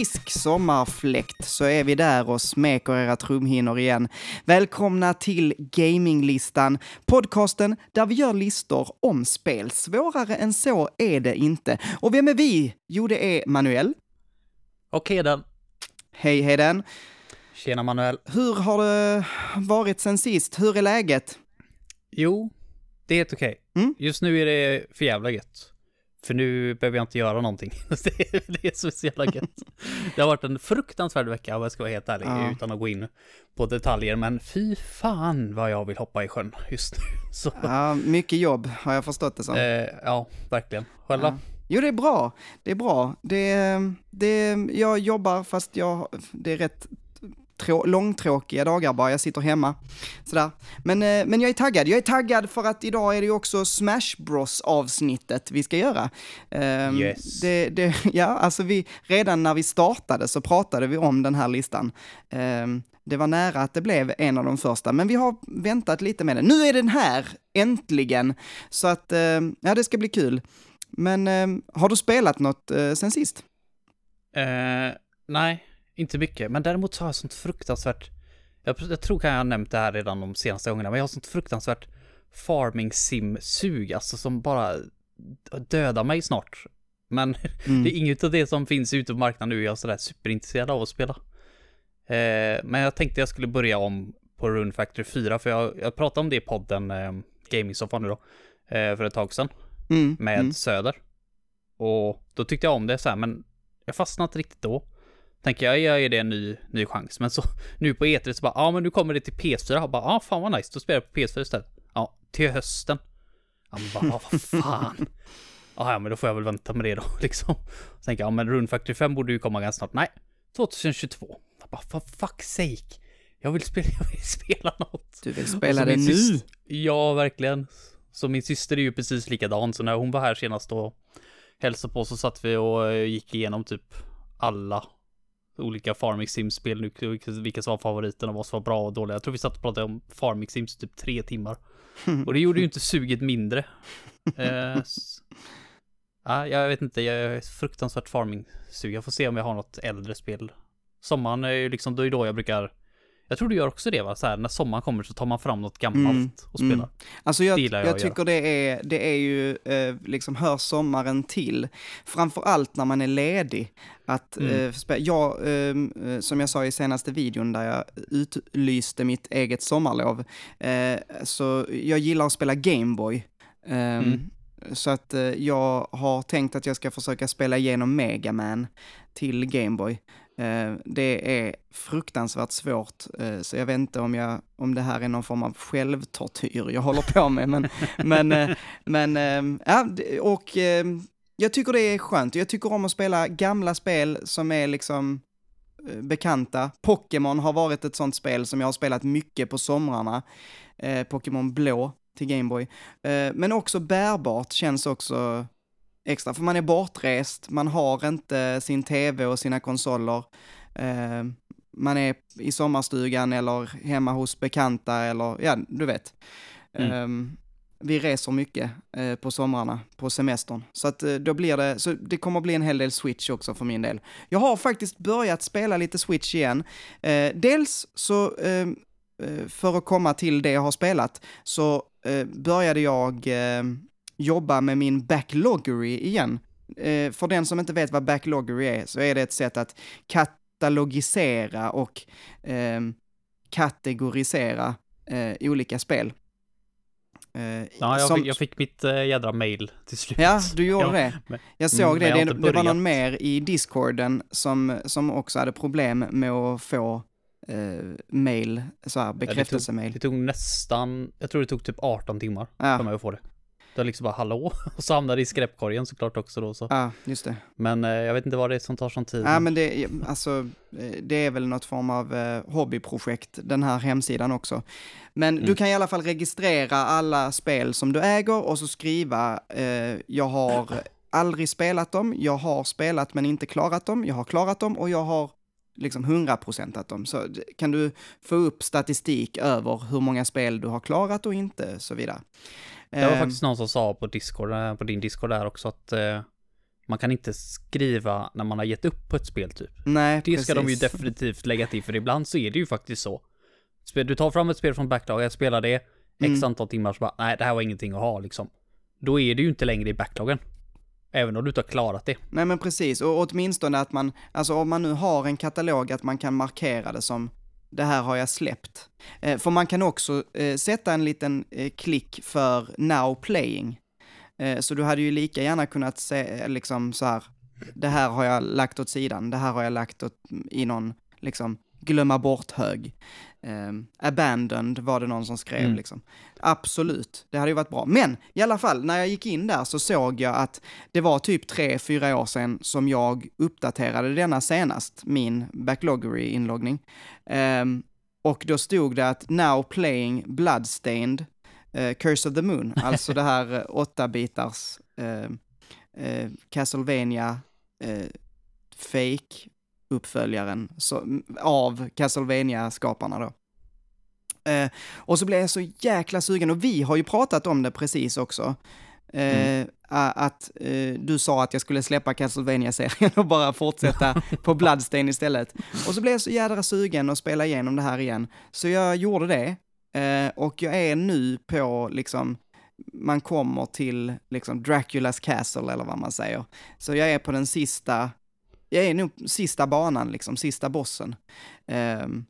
Frisk sommarfläkt så är vi där och smeker era trumhinnor igen. Välkomna till Gaminglistan, podcasten där vi gör listor om spel. Svårare än så är det inte. Och vem är vi? Jo, det är Manuel. Och Heden. Hej Heden. Tjena Manuel. Hur har det varit sen sist? Hur är läget? Jo, det är helt okej. Mm. Just nu är det för jävla gött. För nu behöver jag inte göra någonting. det, är, det är så jävla gött. Det har varit en fruktansvärd vecka om jag ska vara helt ärlig, Ja. utan att gå in på detaljer. Men fy fan vad jag vill hoppa i sjön just nu. Så, Ja, mycket jobb har jag förstått det som. eh, ja, verkligen. Själva? Ja. Jo, det är bra. Det är bra. Det, det, jag jobbar fast jag, det är rätt trå, långtråkiga dagar bara. Jag sitter hemma. Sådär. Men, eh, men jag är taggad. Jag är taggad för att idag är det ju också Smash Bros avsnittet vi ska göra. Ehm, Yes. Det, det, ja, alltså vi, redan när vi startade så pratade vi om den här listan. Ehm, det var nära att det blev en av de första, men vi har väntat lite med den. Nu är den här, äntligen! Så att, ehm, ja, det ska bli kul. Men har du spelat något eh, sen sist? Eh, nej, inte mycket. Men däremot så har jag sånt fruktansvärt... Jag, jag tror kan jag har nämnt det här redan de senaste gångerna, men jag har sånt fruktansvärt farming sim-sug, alltså som bara dödar mig snart. Men Mm. det är inget av det som finns ute på marknaden nu jag är sådär superintresserad av att spela. Eh, men jag tänkte jag skulle börja om på Rune Factory 4, för jag, jag pratade om det i podden eh, Gaming Sofa nu då, eh, för ett tag sedan Mm, med mm. Söder. Och då tyckte jag om det så här, men jag fastnade inte riktigt då. Tänker jag, jag ger det en ny, ny chans. Men så nu på E3 så bara, ja men nu kommer det till PS4. Jag bara, ja fan vad nice, då spelar jag på PS4 istället. Ja, till hösten. Ja men bara, "Ja, vad fan. Ja, ja men då får jag väl vänta med det då liksom. Så tänker jag, ja men Rune Factory 5 borde ju komma ganska snart. Nej, 2022. Jag bara, for fuck's sake. Jag vill spela, jag vill spela något. Du vill Och spela det nu? Ja, verkligen. Så min syster är ju precis likadan, så när hon var här senast och hälsade på så satt vi och eh, gick igenom typ alla olika Farming Sims-spel, nu, vilka- som var favoriten och vad som var bra och dåliga. Jag tror vi satt och pratade om Farming Sims typ tre timmar. Och det gjorde ju inte suget mindre. Eh, ja, jag vet inte, jag är fruktansvärt farming-sug. Jag får se om jag har något äldre spel. Sommaren är ju liksom, då är då jag brukar jag tror du gör också det va? Så här, när sommaren kommer så tar man fram något gammalt Mm, och spelar. mm. Alltså jag, Det jag, jag tycker det är, det är ju, eh, liksom hör sommaren till. Framför allt när man är ledig. Att, Mm. eh, jag, eh, som jag sa i senaste videon där jag utlyste mitt eget sommarlov, eh, så jag gillar att spela Gameboy. Ehm, Mm. Så att eh, jag har tänkt att jag ska försöka spela igenom Mega Man till Gameboy. Eh, det är fruktansvärt svårt, eh, så jag vet inte om, jag, om det här är någon form av självtortyr jag håller på med. Men, men, eh, men ja, och jag tycker det är skönt. Jag tycker om att spela gamla spel som är liksom bekanta. Pokémon har varit ett sånt spel som jag har spelat mycket på somrarna. Pokémon blå till Gameboy. Men också bärbart känns också extra, för man är bortrest, man har inte sin tv och sina konsoler. Eh, man är i sommarstugan eller hemma hos bekanta eller, ja, du vet. Mm. Eh, vi reser mycket eh, på somrarna, på semestern. Så att eh, då blir det, så det kommer bli en hel del Switch också för min del. Jag har faktiskt börjat spela lite Switch igen. Eh, dels så, eh, för att komma till det jag har spelat, så började jag jobba med min backloggery igen. Eh, för den som inte vet vad backloggery är, så är det ett sätt att katalogisera och eh, kategorisera eh, olika spel. Eh, Ja, jag, som- fick, jag fick mitt äh, jädra mail till slut. Ja, du gjorde Ja, det. men- Jag såg Mm, det. jag Det, det var någon mer i discorden som, som också hade problem med att få eh, mail, så här bekräftelsemail. Det tog nästan, jag tror det tog typ 18 timmar Ja. för mig att få det. Det var liksom bara hallå, och så hamnade det i skräpkorgen såklart också då så. Ja, just det. Men eh, jag vet inte vad det är som tar sån tid. Ja, men det, alltså, eh, det är väl något form av eh, hobbyprojekt, den här hemsidan också. Men du Mm. kan i alla fall registrera alla spel som du äger och så skriva, eh, jag har aldrig spelat dem, jag har spelat men inte klarat dem, jag har klarat dem och jag har liksom 100% dem. Så kan du få upp statistik över hur många spel du har klarat och inte så vidare. Det var Eh, faktiskt någon som sa på Discord, eh, på din Discord där också att eh, man kan inte skriva när man har gett upp på ett spel typ. Nej, Det ska de ju precis. definitivt lägga till, för ibland så är det ju faktiskt så. Du tar fram ett spel från backlog, jag spelar det, x Mm. antal timmar, så bara, nej, det här var ingenting att ha liksom. Då är det ju inte längre i backloggen. Även om du inte har klarat det. Nej men precis, och åtminstone att man, alltså om man nu har en katalog att man kan markera det som det här har jag släppt. Eh, för man kan också eh, sätta en liten eh, klick för now playing. Eh, så du hade ju lika gärna kunnat se, eh, liksom så här, det här har jag lagt åt sidan, det här har jag lagt åt, mm, i någon, liksom, glömma bort-hög. Eh, abandoned var det någon som skrev Mm. liksom. Absolut, det hade ju varit bra. Men i alla fall, när jag gick in där så såg jag att det var typ tre, fyra år sedan som jag uppdaterade denna senast, min Backloggery-inloggning. Ehm, och då stod det att now playing Bloodstained, eh, Curse of the Moon, alltså det här eh, åtta bitars eh, Castlevania fake uppföljaren så, av Castlevania-skaparna då. Eh, och så blev jag så jäkla sugen, och vi har ju pratat om det precis också. Eh, a- Att eh, du sa att jag skulle släppa Castlevania-serien och bara fortsätta på Bloodstain istället. Och så blev jag så jädra sugen att spela igenom det här igen. Så jag gjorde det. Eh, och jag är nu på, liksom, man kommer till liksom Draculas Castle eller vad man säger. Så jag är på den sista, jag är nog sista banan liksom, sista bossen. Um,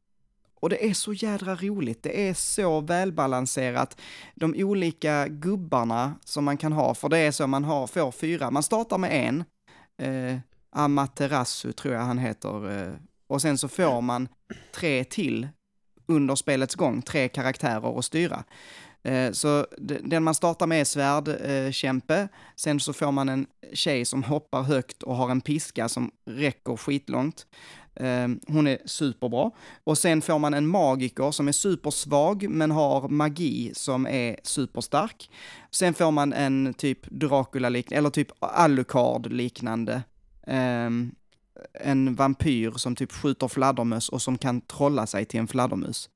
och det är så jädra roligt, det är så välbalanserat. De olika gubbarna som man kan ha, för det är så man har, får fyra, man startar med en, eh, Amaterasu tror jag han heter, eh, och sen så får man tre till under spelets gång, tre karaktärer att styra. Eh, så den man startar med är svärdkämpe, eh, sen så får man en tjej som hoppar högt och har en piska som räcker skitlångt. Eh, hon är superbra. Och sen får man en magiker som är supersvag men har magi som är superstark. Sen får man en typ Dracula-liknande, eller typ Alucard-liknande. Ehm, en vampyr som typ skjuter fladdermöss och som kan trolla sig till en fladdermus.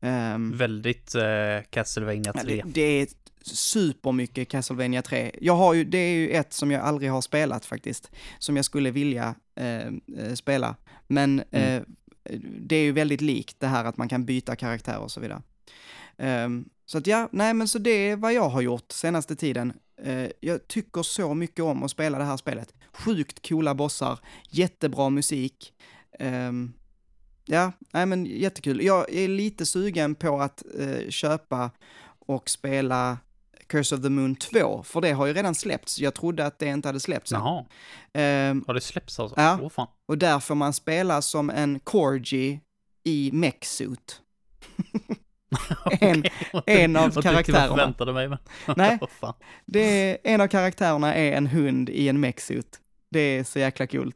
Ehm, Väldigt eh, Castlevania Ja, 3. Det, det är supermycket Castlevania 3. Jag har ju, det är ju ett som jag aldrig har spelat faktiskt, som jag skulle vilja eh, spela. Men Mm. eh, det är ju väldigt likt det här att man kan byta karaktär och så vidare. Ehm, så att ja, nej men så det är vad jag har gjort senaste tiden. Eh, jag tycker så mycket om att spela det här spelet. Sjukt coola bossar, jättebra musik. Ehm, ja, nej men jättekul. Jag är lite sugen på att eh, köpa och spela Curse of the Moon 2, för det har ju redan släppts. Jag trodde att det inte hade släppts. Jaha, Ehm, har det släppts alltså? Ja. Åh fan. och där får man spela som en Corgi i mech-suit. En- en av karaktärerna. Jag mig, men... Nej. Det är, en av karaktärerna är en hund i en mech-suit. Det är så jäkla kul.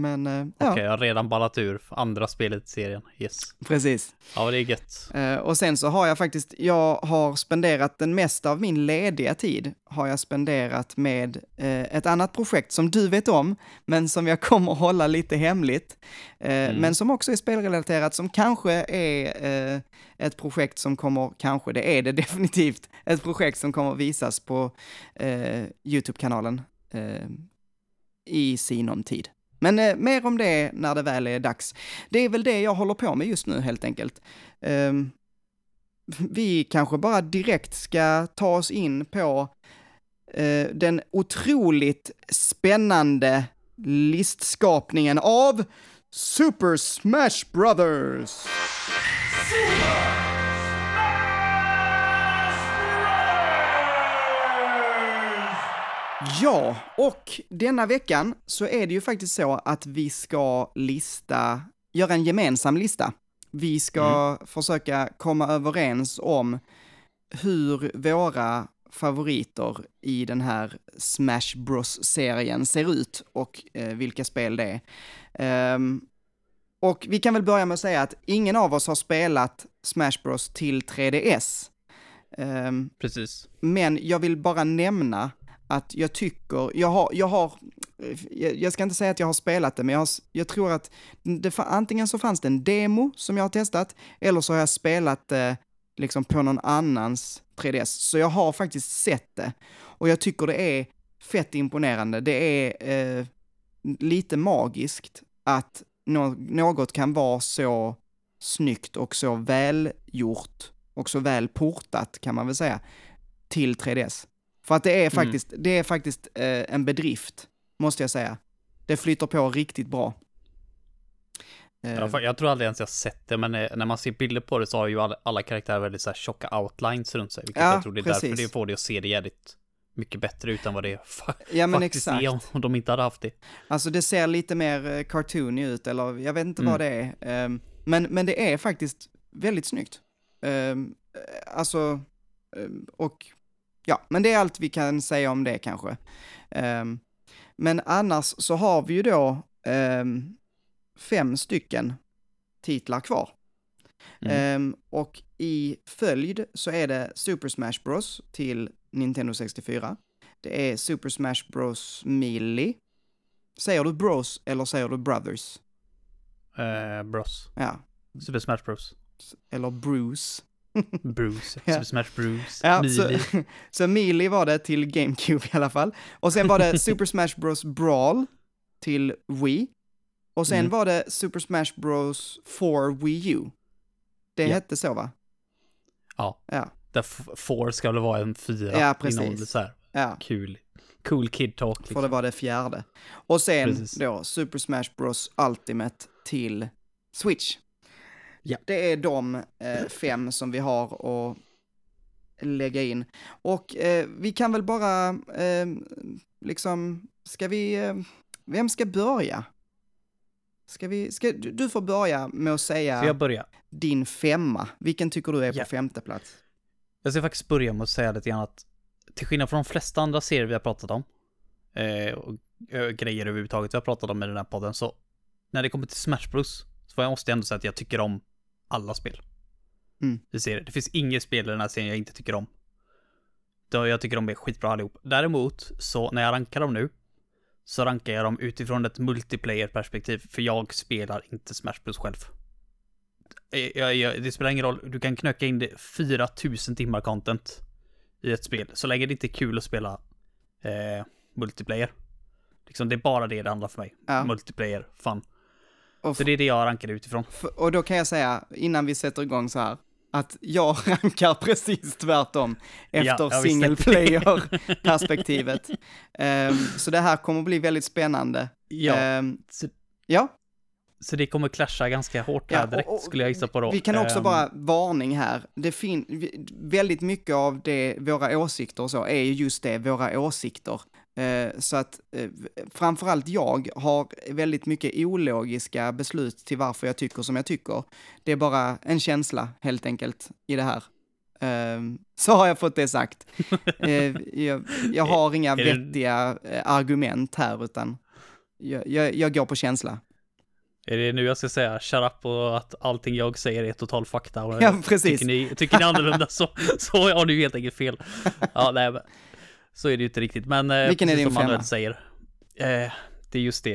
Men, eh, ja, Okej, jag har redan ballat ur andra spelet i serien. Yes. precis. Ja, det är gött. Eh, och sen så har jag faktiskt, jag har spenderat den mesta av min lediga tid, har jag spenderat med eh, ett annat projekt som du vet om, men som jag kommer att hålla lite hemligt. Eh, Mm. Men som också är spelrelaterat, som kanske är eh, ett projekt som kommer, kanske, det är det definitivt, ett projekt som kommer visas på eh, YouTube-kanalen i sinom tid. Men eh, mer om det när det väl är dags. Det är väl det jag håller på med just nu helt enkelt. Eh, vi kanske bara direkt ska ta oss in på eh, den otroligt spännande listskapningen av Super Smash Brothers! Ja, och denna veckan så är det ju faktiskt så att vi ska lista, göra en gemensam lista. Vi ska försöka komma överens om hur våra favoriter i den här Smash Bros-serien ser ut och eh, vilka spel det är. Ehm, och vi kan väl börja med att säga att ingen av oss har spelat Smash Bros till 3DS. Ehm, Precis. men jag vill bara nämna att jag tycker, jag har, jag har, jag ska inte säga att jag har spelat det, men jag, har, jag tror att det, antingen så fanns det en demo som jag har testat, eller så har jag spelat det liksom på någon annans 3DS. Så jag har faktiskt sett det. Och jag tycker det är fett imponerande. Det är eh, lite magiskt att no något kan vara så snyggt och så välgjort och så väl portat kan man väl säga till 3DS. För att det är faktiskt, mm. det är faktiskt eh, en bedrift, måste jag säga. Det flyter på riktigt bra. Eh. Jag tror aldrig ens jag sett det, men eh, när man ser bilder på det så har ju alla, alla karaktärer väldigt så här tjocka outlines runt sig. Vilket ja, jag tror det är precis. därför det får det att se det jävligt mycket bättre ut än vad det ja, men faktiskt exakt. är om de inte hade haft det. Alltså det ser lite mer eh, cartoony ut, eller jag vet inte mm. vad det är. Ehm, men, men det är faktiskt väldigt snyggt. Ehm, alltså, ehm, och ja, men det är allt vi kan säga om det kanske. Men annars så har vi ju då fem stycken titlar kvar. Mm. Um, och i följd så är det Super Smash Bros till Nintendo 64. Det är Super Smash Bros Melee. Säger du Bros eller säger du Brothers? Uh, bros. Ja. Super Smash Bros. Eller Bruce. Bruce, ja. Super Smash Bruce, ja, Melee. Så, så Melee var det till GameCube i alla fall. Och sen var det Super Smash Bros Brawl till Wii. Och sen mm. var det Super Smash Bros for Wii U. Det yeah. hette så va? Ja. ja. Där four ska väl vara en fyra. Ja, precis. Så här. Ja. Kul. Cool kid talk. Liksom. För det var det fjärde. Och sen precis. då Super Smash Bros Ultimate till Switch. Ja. Det är de eh, fem som vi har att lägga in. Och eh, vi kan väl bara, eh, liksom, ska vi, eh, vem ska börja? Ska vi, ska, du får börja med att säga jag börja? din femma. Vilken tycker du är på femte plats? Jag ska faktiskt börja med att säga lite grann att till skillnad från de flesta andra serier vi har pratat om, eh, och eh, grejer överhuvudtaget vi har pratat om i den här podden, så när det kommer till Smash Bros så måste jag ändå säga att jag tycker om alla spel. Mm. Vi ser det. Det finns inget spel i den här serien jag inte tycker om. Jag tycker de är skitbra allihop. Däremot, så när jag rankar dem nu, så rankar jag dem utifrån ett multiplayer-perspektiv, för jag spelar inte Smash Bros själv. Jag, jag, det spelar ingen roll, du kan knöka in det 4000 timmar content i ett spel, så länge det inte är kul att spela eh, multiplayer. Liksom, det är bara det det handlar för mig. Ja. Multiplayer, fun. Så det är det jag rankar utifrån. Och då kan jag säga, innan vi sätter igång så här, att jag rankar precis tvärtom efter ja, single player-perspektivet. um, så det här kommer bli väldigt spännande. Ja. Um, så, ja. Så det kommer clasha ganska hårt här ja, direkt, och, och, skulle jag gissa på då. Vi kan också um, bara, varning här, det finns väldigt mycket av det, våra åsikter och så, är ju just det, våra åsikter. Eh, så att eh, framförallt jag har väldigt mycket ologiska beslut till varför jag tycker som jag tycker. Det är bara en känsla helt enkelt i det här. Ehm, så har jag fått det sagt. Eh, jag, jag har inga vettiga argument här utan jag, jag, jag går på känsla. Är det nu jag ska säga shut up och att allting jag säger är total fakta? Och ja, precis. Tycker ni, tycker ni annorlunda så, så har ni helt enkelt fel. Ja, nej, men så är det ju inte riktigt, men eh, Vilken är din som femma? Manuel säger. Eh, det är just det.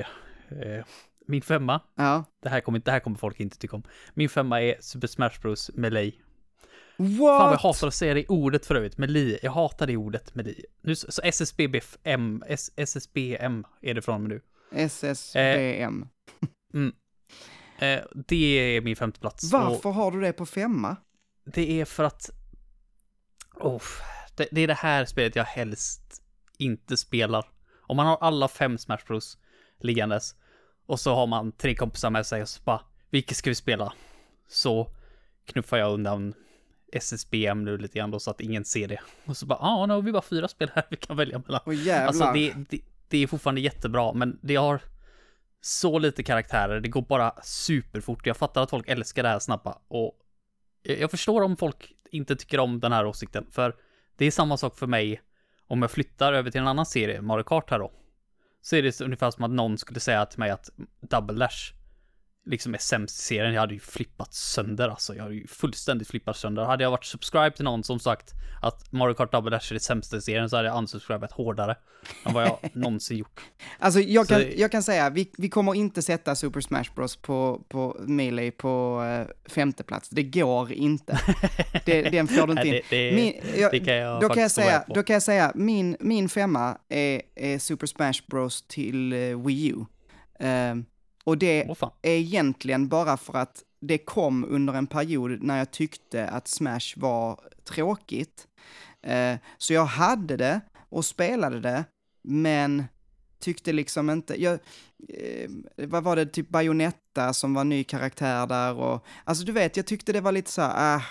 Eh, min femma, ja. det, här kommer, det här kommer folk inte tycka om. Min femma är Super Smash Bros. Melee. What? Fan vad jag hatar att säga det ordet för övrigt, Melee. Jag hatar det ordet, Melee. Nu, så SSBM, SSBM är det från nu. SSBM. Eh, mm. eh, det är min femte plats. Varför och har du det på femma? Det är för att... Oh, det, det, är det här spelet jag helst inte spelar. Om man har alla fem Smash Bros liggandes och så har man tre kompisar med sig och så bara, vilket ska vi spela? Så knuffar jag undan SSBM nu lite grann då så att ingen ser det. Och så bara, ja, ah, nu har vi bara fyra spel här vi kan välja mellan. Oh, jävlar. alltså det, det, det är fortfarande jättebra, men det har så lite karaktärer, det går bara superfort. Jag fattar att folk älskar det här snabba och jag förstår om folk inte tycker om den här åsikten, för det är samma sak för mig om jag flyttar över till en annan serie, Mario Kart här då. Så är det ungefär som att någon skulle säga till mig att Double Dash liksom är sämst i serien. Jag hade ju flippat sönder alltså. Jag hade ju fullständigt flippat sönder. Hade jag varit subscribe till någon som sagt att Mario Kart Double Dash är det sämsta i serien så hade jag unsubscribat hårdare än vad jag någonsin gjort. Alltså jag kan, jag kan säga, vi, vi kommer inte sätta Super Smash Bros på, på Melee på eh, femte plats. Det går inte. Det, den får du inte in. det, det, Min, jag, det kan jag då, kan jag säga, med på. då kan jag säga, min, min femma är, är Super Smash Bros till eh, Wii U. Ehm, och det fan. är egentligen bara för att det kom under en period när jag tyckte att Smash var tråkigt. Eh, så jag hade det och spelade det, men tyckte liksom inte, jag, eh, vad var det, typ Bayonetta som var ny karaktär där och, alltså du vet, jag tyckte det var lite så här, ah,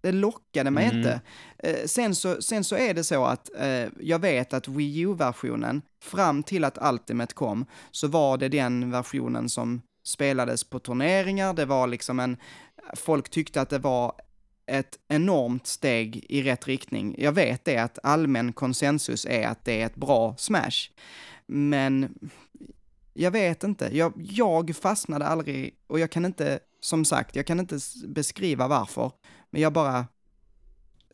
det lockade mig Mm. inte. Eh, sen, så, sen så är det så att eh, jag vet att Wii U-versionen, fram till att Ultimate kom, så var det den versionen som spelades på turneringar, det var liksom en, folk tyckte att det var ett enormt steg i rätt riktning. Jag vet det att allmän konsensus är att det är ett bra Smash, men jag vet inte. Jag, jag fastnade aldrig, och jag kan inte, som sagt, jag kan inte beskriva varför, men jag bara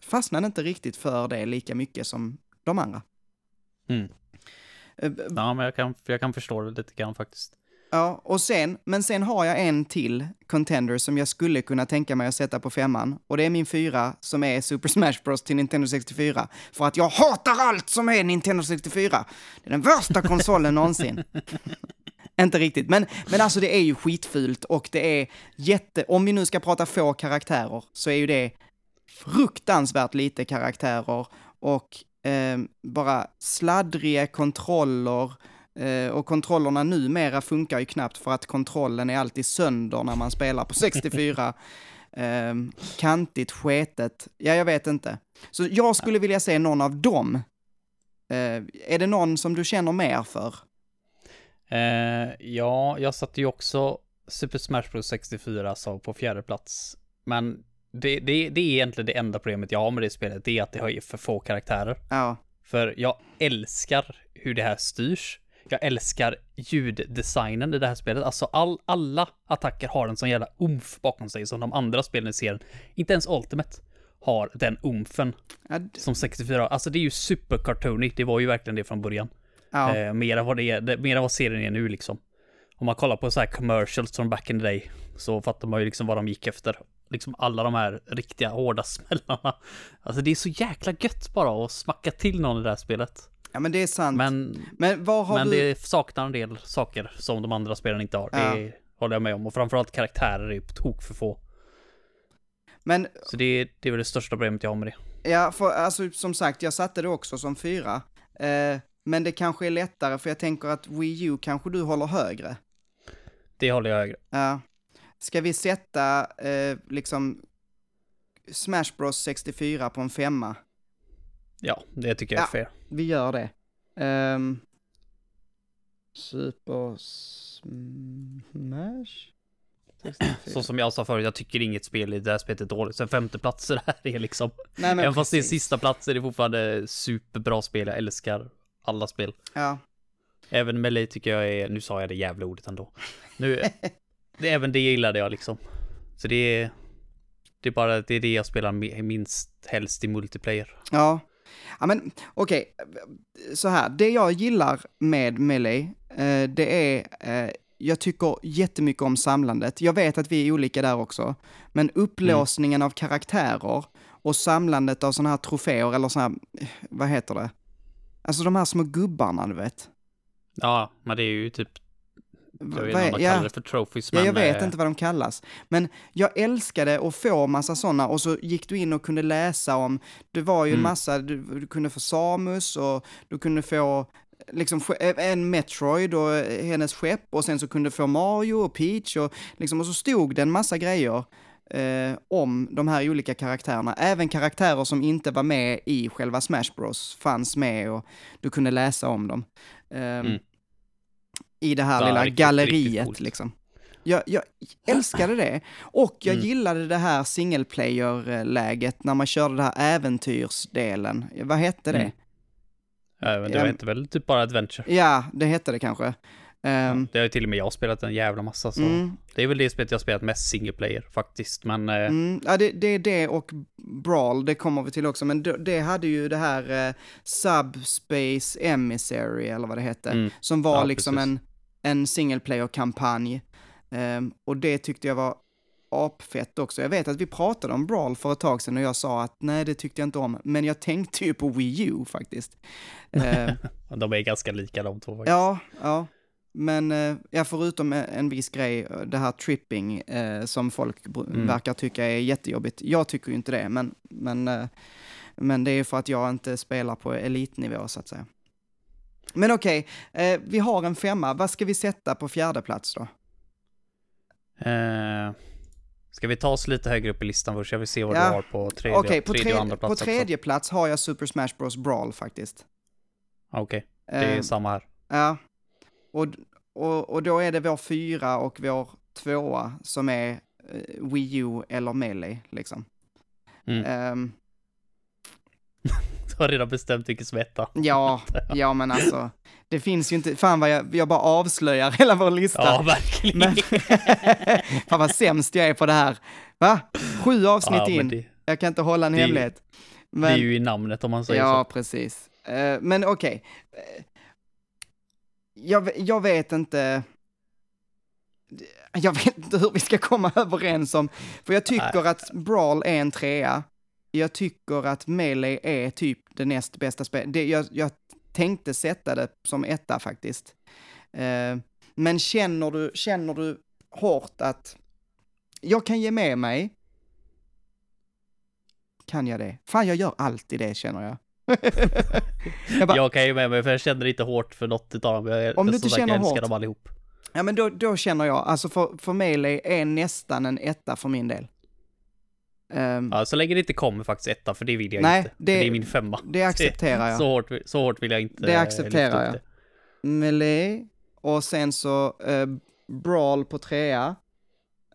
fastnade inte riktigt för det lika mycket som de andra. Mm. Eh, Ja, men jag kan, jag kan förstå det lite grann faktiskt. Ja, och sen, men sen har jag en till contender som jag skulle kunna tänka mig att sätta på femman. Och det är min fyra som är Super Smash Bros till Nintendo 64. För att jag hatar allt som är Nintendo 64. Det är den värsta konsolen någonsin. Inte riktigt, men, men alltså det är ju skitfult och det är jätte... Om vi nu ska prata få karaktärer så är ju det fruktansvärt lite karaktärer och eh, bara sladdriga kontroller eh, och kontrollerna numera funkar ju knappt för att kontrollen är alltid sönder när man spelar på 64. eh, kantigt, sketet, ja jag vet inte. Så jag skulle vilja se någon av dem. Eh, är det någon som du känner mer för? Eh, ja, jag satte ju också Super Smash Bros 64 så på fjärde plats. Men det, det, det är egentligen det enda problemet jag har med det spelet, det är att det har ju för få karaktärer. Ja, För jag älskar hur det här styrs. Jag älskar ljuddesignen i det här spelet. Alltså all, alla attacker har en sån jävla umf bakom sig som de andra spelen i serien. Inte ens Ultimate har den umfen ja, d- som 64 har. Alltså det är ju super cartoony. Det var ju verkligen det från början. Ja. Eh, mer än vad det är, mer än vad serien är nu liksom. Om man kollar på så här commercials från back in the day så fattar man ju liksom vad de gick efter. Liksom alla de här riktiga hårda smällarna. Alltså det är så jäkla gött bara att smacka till någon i det här spelet. ja men det är sant. Men, Men, var har men du... det saknar en del saker som de andra spelen inte har. Ja. Det håller jag med om. Och framförallt karaktärer är på tok för få. Men Så det, det är väl det största problemet jag har med det. Ja, för alltså som sagt, jag satte det också som fyra. Eh, men det kanske är lättare, för jag tänker att Wii U kanske du håller högre. Det håller jag högre. Ja. Ska vi sätta eh, liksom Smash Bros 64 på en femma? Ja, det tycker jag är Ja. fair. Vi gör det. Ehm, Super Smash? 64. Så som jag sa förut, jag tycker inget spel i det här spelet är dåligt. Sen femte plats det här är liksom Nej, men Även fast det är precis. sista plats är det fortfarande superbra spel. Jag älskar alla spel. Ja. Även Melee tycker jag är, nu sa jag det jävla ordet ändå. Nu, det, även det gillade jag liksom. Så det är, det är bara, det är det jag spelar mi- minst helst i multiplayer. Ja. Ja men okej, så här, det jag gillar med Melee, eh, det är, eh, jag tycker jättemycket om samlandet. Jag vet att vi är olika där också, men upplåsningen av karaktärer och samlandet av sådana här troféer, eller sådana här, vad heter det? Alltså de här små gubbarna, du vet. Ja, men det är ju typ, jag vet inte om de ja. kallar det för trophies, Ja, men... jag vet eh, inte vad de kallas. Men jag älskade att få massa sådana och så gick du in och kunde läsa om, det var ju en Mm. massa, du, du kunde få Samus och du kunde få liksom ske- en Metroid och hennes skepp och sen så kunde du få Mario och Peach och liksom, och så stod det en massa grejer eh, om de här olika karaktärerna. Även karaktärer som inte var med i själva Smash Bros fanns med och du kunde läsa om dem. Ehm, Mm. I det här Ja, lilla riktigt, galleriet riktigt liksom. Jag, jag älskade det. Och jag Mm. gillade det här single player-läget när man körde det här äventyrsdelen. Vad hette det? Mm. Ja, det inte väl typ bara adventure. Ja, det hette det kanske. Ehm, Det har ju till och med jag spelat en jävla massa så. mm, Det är väl det spelet jag spelat mest single player faktiskt. Men eh, mm, ja, det, det är det och Brawl, det kommer vi till också, men det, det hade ju det här eh, Subspace Emissary, eller vad det hette, mm, som var Ja, liksom precis. en, en single player-kampanj. Ehm, och det tyckte jag var apfett också. Jag vet att vi pratade om Brawl för ett tag sedan och jag sa att nej, det tyckte jag inte om, men jag tänkte ju på Wii U faktiskt. Ehm, de är ganska lika de två faktiskt. Ja, ja. Men eh, ja, förutom en viss grej, eh, det här tripping eh, som folk Mm. verkar tycka är jättejobbigt. Jag tycker ju inte det, men, men, eh, men det är för att jag inte spelar på elitnivå så att säga. Men okej, eh, vi har en femma. Vad ska vi sätta på fjärde plats då? Eh, ska vi ta oss lite högre upp i listan först? Jag vill se vad Ja. du har på tredje, Okej, på, tredje och andra på plats tredje plats har jag Super Smash Bros Brawl faktiskt. också. Okej, det är Eh, samma här. Ja, och, och, och då är det vår fyra och vår tvåa som är eh, Wii U eller Melee liksom. Mm. Ehm, Du har redan bestämt vilken som är ja, ja men alltså, det finns ju inte, fan vad jag, jag bara avslöjar hela vår lista. Ja, verkligen. men, fan vad sämst jag är på det här. Va? Sju avsnitt Ja, in, det, jag kan inte hålla en det hemlighet. det Men, är ju i namnet om man säger ja, så. precis. Eh, men okej. Eh, Jag, jag vet inte... Jag vet inte hur vi ska komma överens om, för jag tycker att Brawl är en trea. Jag tycker att Melee är typ det näst bästa spelet. Jag, jag tänkte sätta det som etta faktiskt. Eh, men känner du, känner du hårt att jag kan ge med mig? Kan jag det? Fan, jag gör alltid det känner jag. jag bara, Jag kan ju med mig för jag känner inte hårt för något utav dem. Jag, Om du inte känner jag älskar hårt. dem allihop. Ja, men då, då känner jag, alltså för, för Melee är nästan en etta för min del. Ehm, Ja, så länge det inte kommer faktiskt etta, för det vill jag Nej, inte. det- det är min femma. det accepterar jag. Så hårt, så hårt vill jag inte Det accepterar jag. Melee, och sen så eh, Brawl på trea.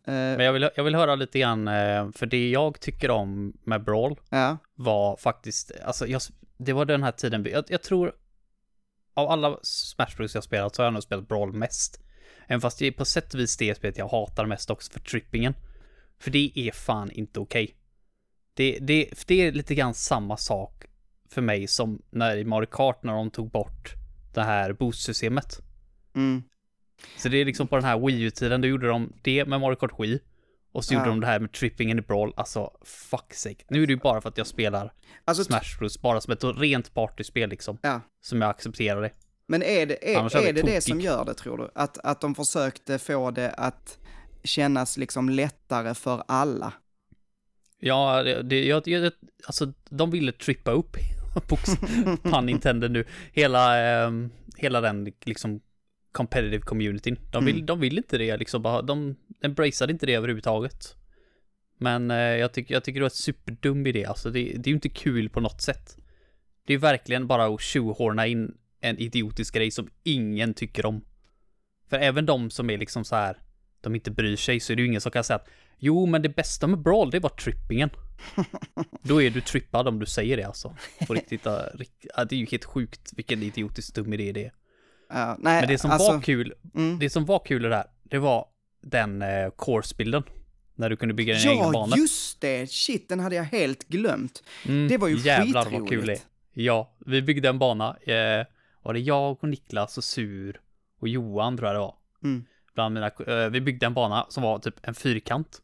Eh, Men jag vill, jag vill höra lite grann, eh, för det jag tycker om med Brawl ja, var faktiskt, alltså jag, det var den här tiden, jag, jag tror av alla Smash Bros jag spelat så har jag nog spelat Brawl mest. Även fast det är på sätt och vis det spelet jag hatar mest också för trippingen. För det är fan inte okej. Det, det, för det är lite grann samma sak för mig som när i Mario Kart när de tog bort det här boost-systemet. mm, Så det är liksom på den här Wii U-tiden, då gjorde de det med Mario Kart Wii. Och så Ja. gjorde de det här med trippingen i Brawl, alltså fuck sake. Nu är det ju bara för att jag spelar alltså, Smash Bros bara som ett rent partyspel liksom. Ja. Som jag accepterar det. men är det, är, Annars är är det det som gör det tror du? Att, att de försökte få det att kännas liksom lättare för alla? Ja, det, jag, jag, alltså de ville trippa upp, pun intended nu, hela, ehm, hela den liksom competitive communityn. De vill, Mm. de vill inte det liksom, bara, de embraceade inte det överhuvudtaget. Men eh, jag, tycker, jag tycker det var ett superdum idé, alltså det, det är ju inte kul på något sätt. Det är verkligen bara att tjohorna in en idiotisk grej som ingen tycker om. För även de som är liksom så här, de inte bryr sig, så är det ju ingen som kan säga att Jo, men det bästa med Brawl, det var trippingen. Då är du trippad om du säger det alltså. På riktigt, ja, det är ju helt sjukt vilken idiotisk dum idé det är. Ja, nej, Men det som alltså, var kul, mm. det som var kul i det här, det var den eh, course-bilden. När du kunde bygga din egen Ja, bana. just det! Shit, den hade jag helt glömt. Mm, Det var ju jävlar vad kul skitroligt. det. Ja, vi byggde en bana. Eh, var det jag och Niklas och Sur och Johan tror jag det var. Mm. Bland mina, eh, vi byggde en bana som var typ en fyrkant.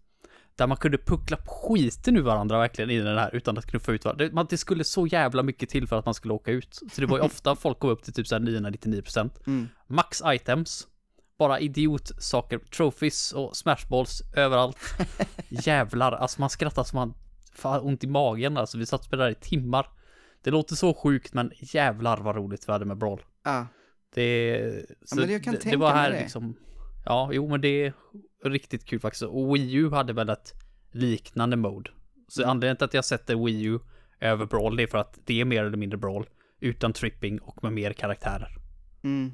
Där man kunde puckla på skiten ur varandra verkligen i den här utan att få ut varandra. Det, man, det skulle så jävla mycket till för att man skulle åka ut. Så det var ju ofta folk kom upp till typ så här 999%. Mm. Max items. Bara idiotsaker, trophies och smashballs överallt. Jävlar, alltså man skrattar som man fan ont i magen alltså. Vi satt och spelade i timmar. Det låter så sjukt men jävlar vad roligt vi hade med Brawl. Ja. Det, så men jag kan det, det tänka var mig här det. liksom. Ja, jo men det är riktigt kul faktiskt. Och Wii U hade väl ett liknande mode. Så Mm. anledningen till att jag sätter Wii U över Brawl det är för att det är mer eller mindre Brawl. Utan tripping och med mer karaktärer. Mm.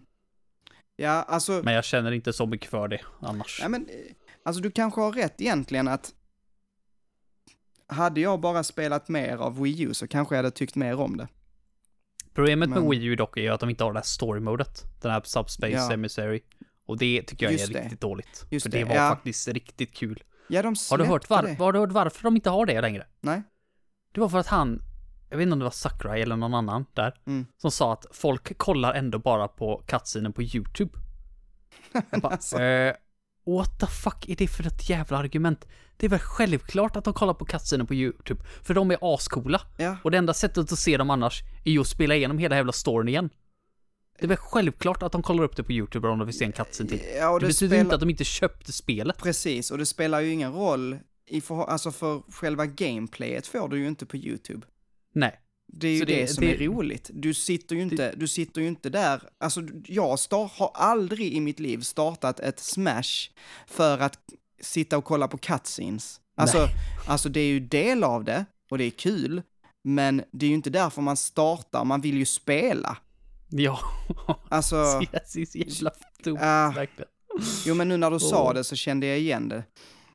Ja, alltså... Men jag känner inte så mycket för det annars. Ja, men, alltså du kanske har rätt egentligen att hade jag bara spelat mer av Wii U så kanske jag hade tyckt mer om det. Problemet Men- med Wii U dock är ju att de inte har det här story-modet. Den här Subspace Ja. Emissary. Och det tycker jag Just är det. riktigt dåligt. Just för det, det var ja. faktiskt riktigt kul. Ja, de Har du, hört var, har du hört varför de inte har det längre? Nej. Det var för att han, jag vet inte om det var Sakurai eller någon annan där, Mm. som sa att folk kollar ändå bara på cutscenen på YouTube. Bara, Alltså. eh, what the fuck är det för ett jävla argument? Det är väl självklart att de kollar på cutscenen på YouTube, för de är ascoola. Ja, Och det enda sättet att se dem annars är ju att spela igenom hela jävla storyn igen. Det är väl självklart att de kollar upp det på YouTube om de vill se en cutscene till. ja Det det, betyder inte att de inte köpte spelet. Precis, och det spelar ju ingen roll i för... Alltså för själva gameplayet får du ju inte på YouTube. Nej. Det är ju det, det- som det- är roligt. Du sitter ju inte, du sitter ju inte där, alltså jag star, har aldrig i mitt liv startat ett smash för att sitta och kolla på cutscenes. Alltså, Nej. alltså det är ju del av det, och det är kul, men det är ju inte därför man startar, man vill ju spela. Ja. Alltså, Så så jävla Ah. verkligen. jo men nu när du sa det så kände jag igen det.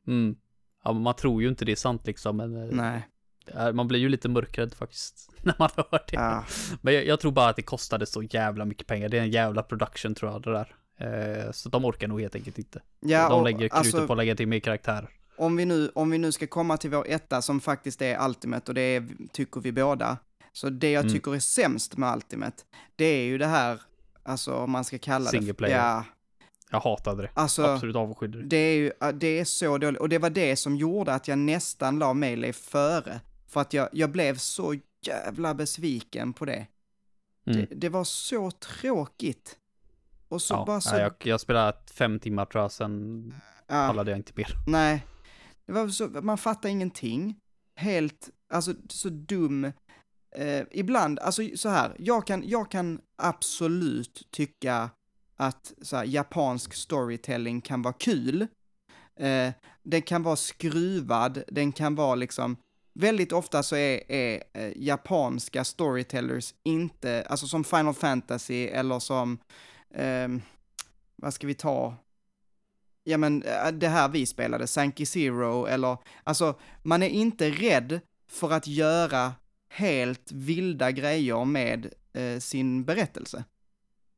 Mm. Ja, man tror ju inte det är sant liksom, men eh, Nej, man blir ju lite mörkrädd faktiskt när man hör det. ja. Men jag, jag tror bara att det kostade så jävla mycket pengar. Det är en jävla production tror jag det där. Eh, så de orkar nog helt enkelt inte. ja de lägger krutet alltså, på att lägga till mer karaktärer. om vi, nu, om vi nu ska komma till vår etta som faktiskt är Ultimate och det är, tycker vi båda. Så det jag Mm. tycker är sämst med Ultimate, det är ju det här, alltså om man ska kalla Single det. player. Ja, Jag hatade det. alltså Absolut avskydde det. det är ju, det är så dåligt. Och det var det som gjorde att jag nästan la Melee före. För att jag, jag blev så jävla besviken på det. Mm. det. Det var så tråkigt. Och så Ja, bara så, jag, jag spelade fem timmar tror jag, sen ja. pallade jag inte mer. Nej. Det var så, man fattar ingenting. Helt, alltså så dum. Eh, ibland, alltså så här, jag kan, jag kan absolut tycka att så här, japansk storytelling kan vara kul. Eh, den kan vara skruvad, den kan vara liksom, väldigt ofta så är, är eh, japanska storytellers inte, alltså som Final Fantasy eller som, eh, vad ska vi ta, ja men eh, det här vi spelade, Sanky Zero eller, alltså man är inte rädd för att göra helt vilda grejer med eh, sin berättelse.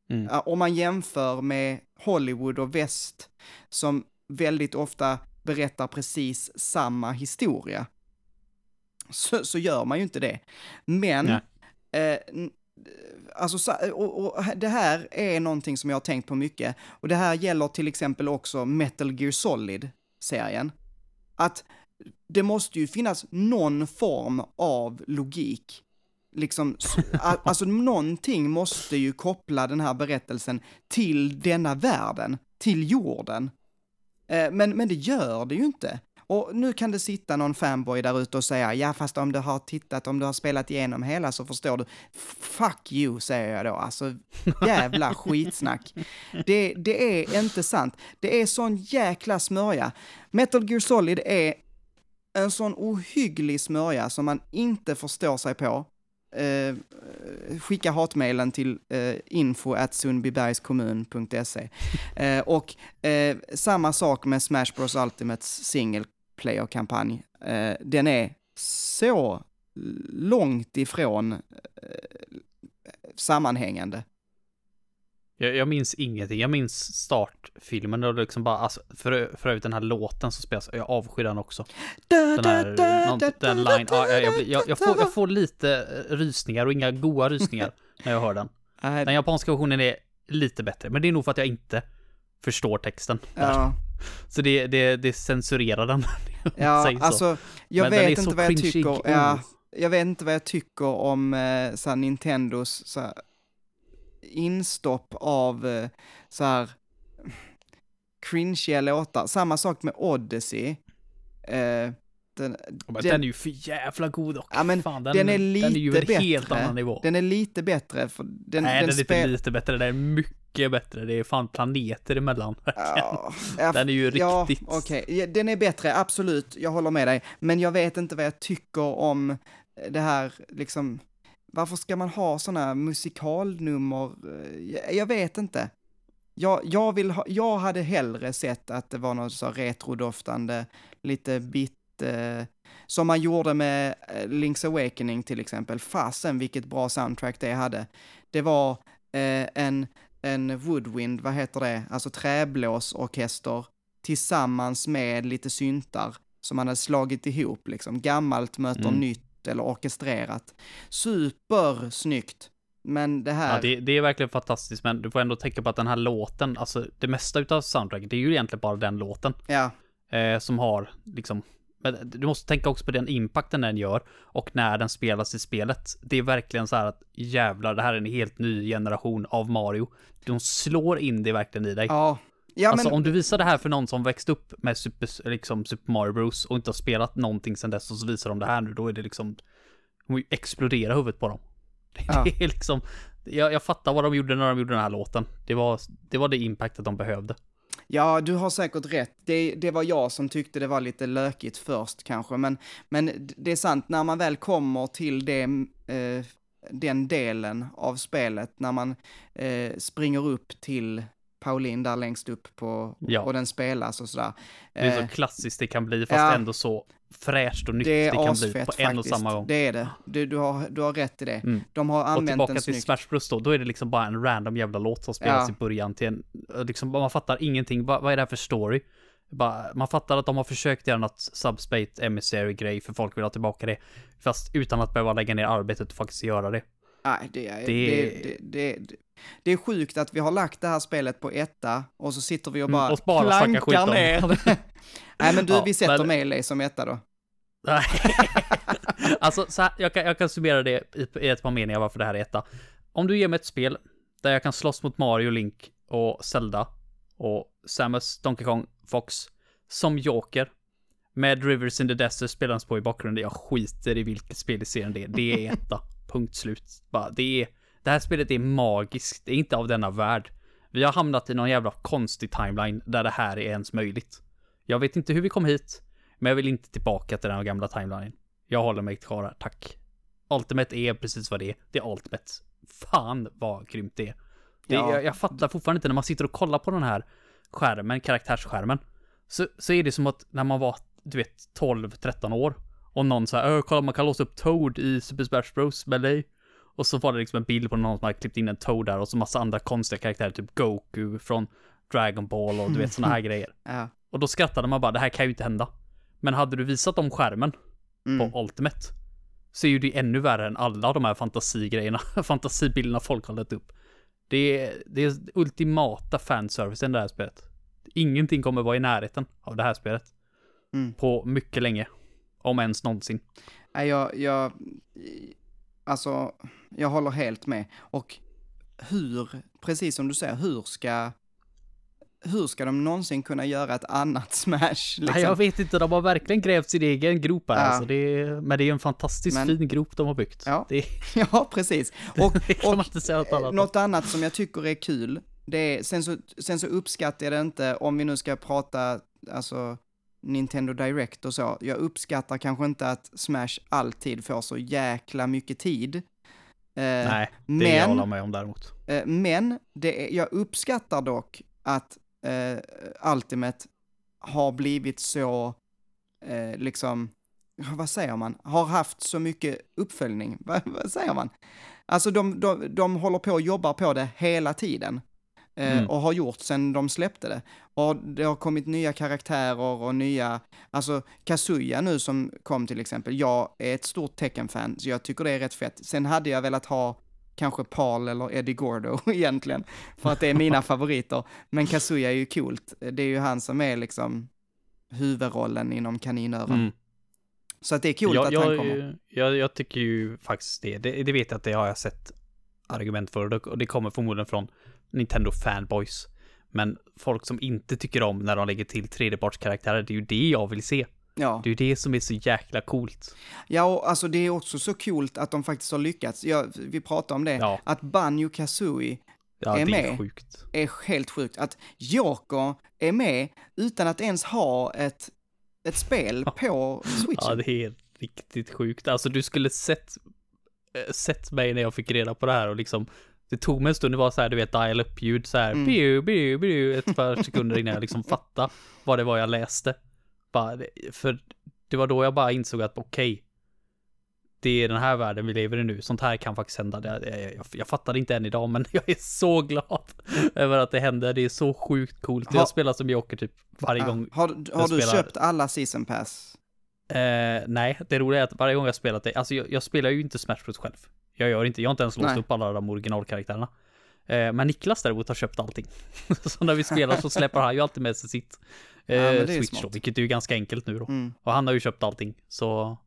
Mm. Om man jämför med Hollywood och väst som väldigt ofta berättar precis samma historia. Så, så gör man ju inte det. Men, eh, n- alltså, och, och det här är någonting som jag har tänkt på mycket. Och det här gäller till exempel också Metal Gear Solid-serien. Att det måste ju finnas någon form av logik. Liksom, alltså någonting måste ju koppla den här berättelsen till denna världen, till jorden. Eh, Men, men det gör det ju inte. Och nu kan det sitta någon fanboy där ute och säga, ja fast om du har tittat, om du har spelat igenom hela så förstår du. Fuck you, säger jag då. Alltså, jävla skitsnack. Det, det är inte sant. Det är sån jäkla smörja. Metal Gear Solid är en sån ohygglig smörja som man inte förstår sig på. Eh, skicka hatmejlen till eh, info at sundbybergskommun.se. Eh, och eh, samma sak med Smash Bros Ultimates single player-kampanj. Eh, den är så långt ifrån eh, sammanhängande. Jag, jag minns ingenting. Jag minns startfilmen och liksom bara, alltså, för, för övrigt den här låten som spelas, jag avskyr den också. Den här, någon, den line, ja, jag, jag, jag, får, jag får lite eh, rysningar och inga goa rysningar när jag hör den. Den japanska versionen är lite bättre, men det är nog för att jag inte förstår texten. Där. ja, Så det, det, det censurerar den. ja alltså, jag Men vet inte vad jag tycker. Ja, jag vet inte vad jag tycker om eh, så här, Nintendos så här, instopp av eh, så här cringiga låtar. Samma sak med Odyssey. Eh, den, den- den är ju för jävla god och Ja, men fan, den är lite den är ju en helt bättre. annan nivå. den är lite bättre, för den, Nej, den, är inte lite bättre, den är mycket bättre. Det är fan planeter emellan. Ja, ja, Den är ju ja, riktigt... okej. Ja, Den är bättre, absolut. Jag håller med dig. Men jag vet inte vad jag tycker om det här, liksom, varför ska man ha sådana musikalnummer? Eh, Jag, jag vet inte. Jag, jag, vill ha, jag hade hellre sett att det var något så retrodoftande, lite bit, eh, som man gjorde med eh, Link's Awakening till exempel. Fasen vilket bra soundtrack det hade. Det var eh, en en woodwind, vad heter det, alltså träblåsorkester tillsammans med lite syntar som man hade slagit ihop liksom. Gammalt möter Mm. nytt eller orkestrerat. Supersnyggt. Men det här, Ja, det, det är verkligen fantastiskt, men du får ändå tänka på att den här låten, alltså det mesta utav soundtracket, det är ju egentligen bara den låten ja, eh, som har liksom men du måste tänka också på den impacten den gör och när den spelas i spelet. Det är verkligen så här att jävlar, det här är en helt ny generation av Mario. De slår in det verkligen i dig. ja. Ja, alltså men, om du visar det här för någon som växt upp med Super, liksom Super Mario Bros och inte har spelat någonting sedan dess och så visar de det här nu, då är det liksom, de kommer ju explodera huvudet på dem. Det, Ja. det är liksom, jag, jag fattar vad de gjorde när de gjorde den här låten. Det var det, var det impactet de behövde. Ja, du har säkert rätt. Det, det var jag som tyckte det var lite lökigt först kanske, men, men det är sant, när man väl kommer till det, eh, den delen av spelet, när man eh, springer upp till Pauline där längst upp på, Ja. och den spelas och sådär. Det är Eh, så klassiskt det kan bli, fast ja. ändå så fräscht och nytt det det, kan bli på en och faktiskt. samma gång. Det är det. Du, du, har, du har rätt i det. Mm. De har Och använt tillbaka den till snyggt. Smash Bros då, då är det liksom bara en random jävla låt som spelas Ja. i början till en, liksom, man fattar ingenting, vad, vad är det här för story? Bara, man fattar att de har försökt göra något subspate emissary-grej för folk vill ha tillbaka det. Fast utan att behöva lägga ner arbetet och faktiskt göra det. Nej, det, är, det... Det- Det, det, det, är sjukt att vi har lagt det här spelet på etta och så sitter vi och Mm, bara, och snackar skit plankar ner det. Nej men du, Ja, vi sätter men- Melee som etta då. Nej. alltså, så här, jag, kan, jag kan summera det i, i ett par meningar varför det här är etta. Om du ger mig ett spel där jag kan slåss mot Mario, Link och Zelda och Samus, Donkey Kong, Fox som Joker med Rivers in the Desert spelandes på i bakgrunden. Jag skiter i vilket spel i serien det är. Det är etta. Punkt slut. Bara, det, är, det här spelet är magiskt. Det är inte av denna värld. Vi har hamnat i någon jävla konstig timeline där det här är ens möjligt. Jag vet inte hur vi kom hit, men jag vill inte tillbaka till den gamla timelinen. Jag håller mig kvar här, tack. Ultimate är precis vad det är. Det är Ultimate. Fan vad grymt det är. Det, Ja. jag, jag fattar fortfarande inte när man sitter och kollar på den här skärmen, karaktärsskärmen. Så, så är det som att när man var, du vet, 12-13 år och någon säger öh kolla man kan låsa upp Toad i Super Smash Bros dig. Och så var det liksom en bild på någon som hade klippt in en Toad där och så massa andra konstiga karaktärer, typ Goku från Dragon Ball och du vet såna här grejer. Ja. Och då skrattade man bara, det här kan ju inte hända. Men hade du visat dem skärmen Mm. på Ultimate så är ju det ännu värre än alla de här fantasigrejerna, fantasibilderna folk har lagt upp. Det är, det är ultimata fanservicen det här spelet. Ingenting kommer vara i närheten av det här spelet. Mm. På mycket länge. Om ens någonsin. Nej, jag, jag, alltså, jag håller helt med. Och hur, precis som du säger, hur ska, hur ska de någonsin kunna göra ett annat Smash? Liksom? Nej, jag vet inte, de har verkligen grävt sin egen grop här. Ja. Alltså, det är, men det är en fantastiskt Men- fin grop de har byggt. Ja. Det, ja, precis. Och, och annat något annat som jag tycker är kul, det är, sen så, sen så uppskattar jag det inte, om vi nu ska prata, alltså, Nintendo Direct och så, jag uppskattar kanske inte att Smash alltid får så jäkla mycket tid. Eh, Nej, det men, jag håller med om däremot. Eh, Men det är, jag uppskattar dock att eh, Ultimate har blivit så, eh, liksom, vad säger man, har haft så mycket uppföljning. vad, vad säger man? Alltså de, de, de håller på och jobbar på det hela tiden. Eh, Mm. Och har gjort sedan de släppte det. Och det har kommit nya karaktärer och nya, alltså Kazuya nu som kom till exempel, jag är ett stort Tekken-fan, så jag tycker det är rätt fett. Sen hade jag velat ha kanske Paul eller Eddie Gordo egentligen, för att det är mina favoriter. Men Kazuya är ju coolt, det är ju han som är liksom huvudrollen inom kaninöron. Mm. Så att det är jag, att jag, han kommer. Jag, jag tycker ju faktiskt det. det. Det vet jag att det har jag sett argument för och det kommer förmodligen från Nintendo fanboys. Men folk som inte tycker om när de lägger till tredjepartskaraktärer, det är ju det jag vill se. Ja. Det är ju det som är så jäkla coolt. ja, och alltså det är också så coolt att de faktiskt har lyckats. Ja, vi pratade om det, Ja. att Banjo Kazooie Ja, Är det är med. sjukt. är helt sjukt. Att Joker är med utan att ens ha ett, ett spel på switchen. Ja, det är riktigt sjukt. Alltså du skulle sett, eh, sett mig när jag fick reda på det här och liksom det tog mig en stund, det var så här, du vet, dial up ljud så här, Mm. biu, biu, biu, ett par sekunder innan jag liksom fattade vad det var jag läste. Bara, för det var då jag bara insåg att okej, det är den här världen vi lever i nu. Sånt här kan faktiskt hända. Jag, jag, jag, fattar inte än idag, men jag är så glad över att det händer. Det är så sjukt coolt. Ha- Jag spelar som Joker typ varje Ja. gång. Har, du- har du spelar- köpt alla season pass? Eh, nej, det roliga är att varje gång jag spelat det, alltså jag, jag spelar ju inte Smash Bros själv. Jag gör inte, jag har inte ens låst upp alla de originalkaraktärerna. Eh, men Niklas däremot har köpt allting. så när vi spelar så släpper han ju alltid med sig sitt eh, Ja, Switch då, vilket är ju ganska enkelt nu då. Mm. Och han har ju köpt allting, så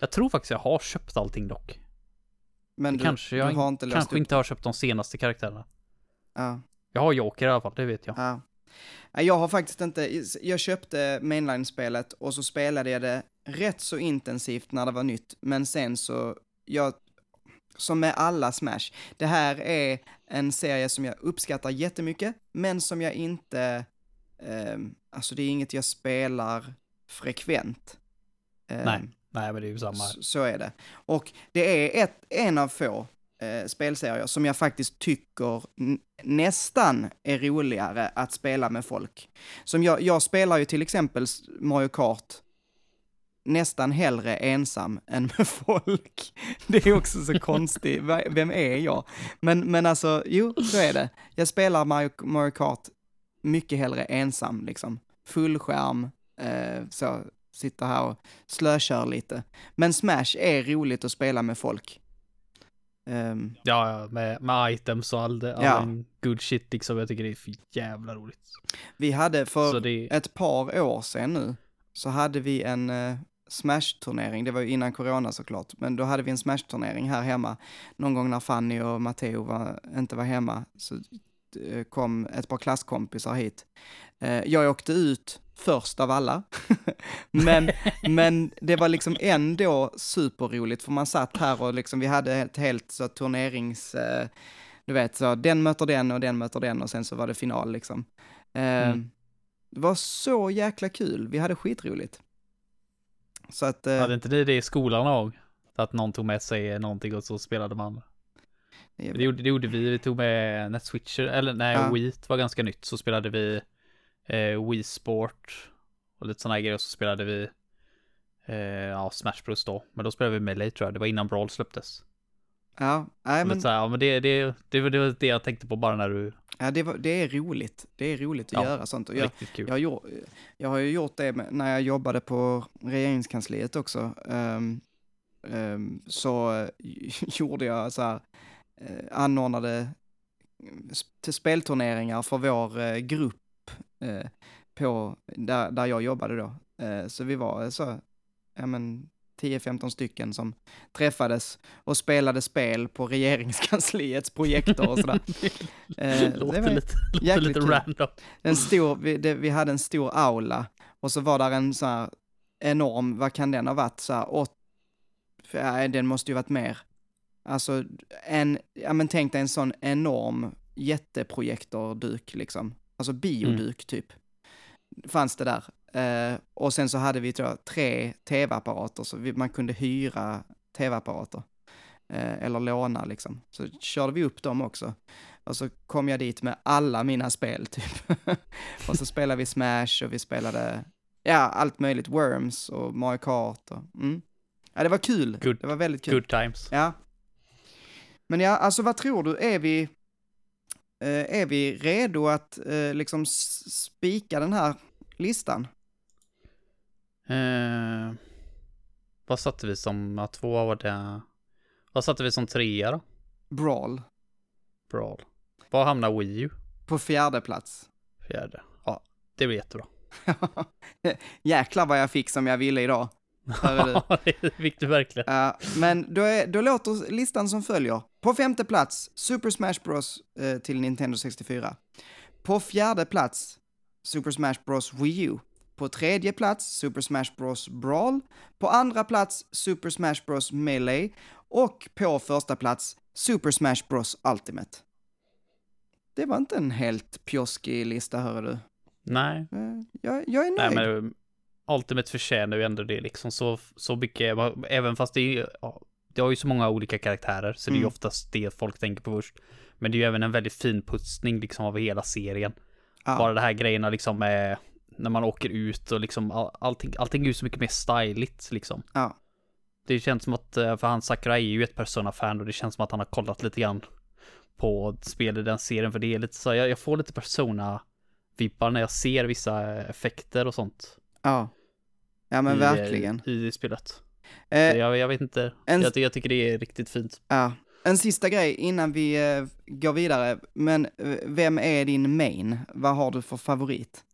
jag tror faktiskt jag har köpt allting dock. Men du, kanske jag du har inte Kanske upp. inte har köpt de senaste karaktärerna. Ja. Jag har Joker i alla fall, det vet jag. Ja. Jag har faktiskt inte, jag köpte mainline-spelet och så spelade jag det rätt så intensivt när det var nytt, men sen så, jag, som med alla Smash, det här är en serie som jag uppskattar jättemycket, men som jag inte, ehm, alltså det är inget jag spelar frekvent. Ehm, Nej, Nej, men det är ju samma. så, så är det. Och det är ett, en av få eh, spelserier som jag faktiskt tycker nästan är roligare att spela med folk. Som jag, jag spelar ju till exempel Mario Kart nästan hellre ensam än med folk. Det är också så konstigt, vem är jag? Men, men alltså, jo, så är det. Jag spelar Mario, Mario Kart mycket hellre ensam, liksom. Fullskärm, eh, så, sitter här och slökör lite. Men Smash är roligt att spela med folk. Ehm, Ja, med, med items och all, det, all Ja. den good shit liksom. Jag tycker det är för jävla roligt. vi hade för det, ett par år sedan nu, så hade vi en eh, Smash-turnering, det var ju innan corona såklart, men då hade vi en Smash-turnering här hemma. Någon gång när Fanny och Matteo var, inte var hemma, så eh, kom ett par klasskompisar hit. Eh, jag åkte ut först av alla, men, men det var liksom ändå superroligt, för man satt här och liksom, vi hade ett helt så turnerings... Eh, du vet, så den möter den och den möter den och sen så var det final liksom. Mm. Det var så jäkla kul, vi hade skitroligt. Så att, eh, hade inte ni det i skolan gång? Att någon tog med sig någonting och så spelade man. Det gjorde, det gjorde vi, vi tog med NetSwitcher, eller nej, Ja. Wii var ganska nytt, så spelade vi eh, Wii Sport och lite sådana grejer, och så spelade vi eh, ja, Smash Bros då, men då spelade vi Melee tror jag, det var innan Brawl släpptes. Ja, nej, men, så här, ja, men det, det, det, var- det var det jag tänkte på bara när du, ja, det, var, det är roligt, det är roligt att Ja, göra sånt. Och jag, riktigt kul. jag, har gjort, jag har ju gjort det när jag jobbade på regeringskansliet också. Ehm, ehm, så eh, gjorde jag så här, eh, anordnade till spelturneringar för vår eh, grupp eh, på, där, där jag jobbade då. Eh, så vi var eh, så, ja men 10-15 stycken som träffades och spelade spel på regeringskansliets projektor och sådär. Eh, det låter var lite, låter lite random. en stor, vi, det, vi hade en stor aula och så var där en så här enorm, vad kan den ha varit, så här, åt, nej, den måste ju varit mer. Alltså en, ja men tänk dig en sån enorm jätteprojektorduk liksom. Alltså bioduk typ. Fanns det där. Eh, och sen så hade vi då tre tv-apparater så vi, man kunde hyra tv-apparater. Eh, eller låna liksom. Så körde vi upp dem också. Och så kom jag dit med alla mina spel typ. och så spelade vi Smash och vi spelade, ja, allt möjligt. Worms och Mario Kart och, mm. Ja, det var kul. Good- det var väldigt kul. Good times. Ja. Men ja, alltså vad tror du, är vi, eh, är vi redo att liksom spika den här listan? Eh, vad satte vi som, ja, två var det, vad satte vi som trea då? Brawl Brawl. Var hamnar Wii U? på fjärde plats. Fjärde. Ja, det blir jättebra. Jäklar vad jag fick som jag ville idag. Ja, det fick du verkligen. Ja, men då, är, då låter listan som följer. På femte plats, Super Smash Bros eh, till Nintendo 64. På fjärde plats, Super Smash Bros Wii U. På tredje plats, Super Smash Bros Brawl. På andra plats, Super Smash Bros Melee. Och på första plats, Super Smash Bros Ultimate. Det var inte en helt pjoskig lista, hör du. Nej, Eh, Jag, jag är nej nöjd. men Ultimate förtjänar ju ändå det liksom så, så mycket, även fast det är, ja, det har ju så många olika karaktärer så det är ju Mm. oftast det folk tänker på först. Men det är ju även en väldigt fin putsning liksom av hela serien. Ja. Bara det här grejerna liksom med när man åker ut och liksom all, allting, allting är ju så mycket mer styligt liksom. Ja. det känns som att, eh, för han Sakurai är ju ett Persona-fan och det känns som att han har kollat lite grann på spel i den serien, för det är lite så, jag, jag får lite Persona-vibbar när jag ser vissa effekter och sånt. Ja. Ja men i, verkligen. I, i spelet. Eh, jag, jag vet inte, en- jag, jag tycker det är riktigt fint. ja. En sista grej innan vi eh, går vidare, men eh, vem är din main? Vad har du för favorit?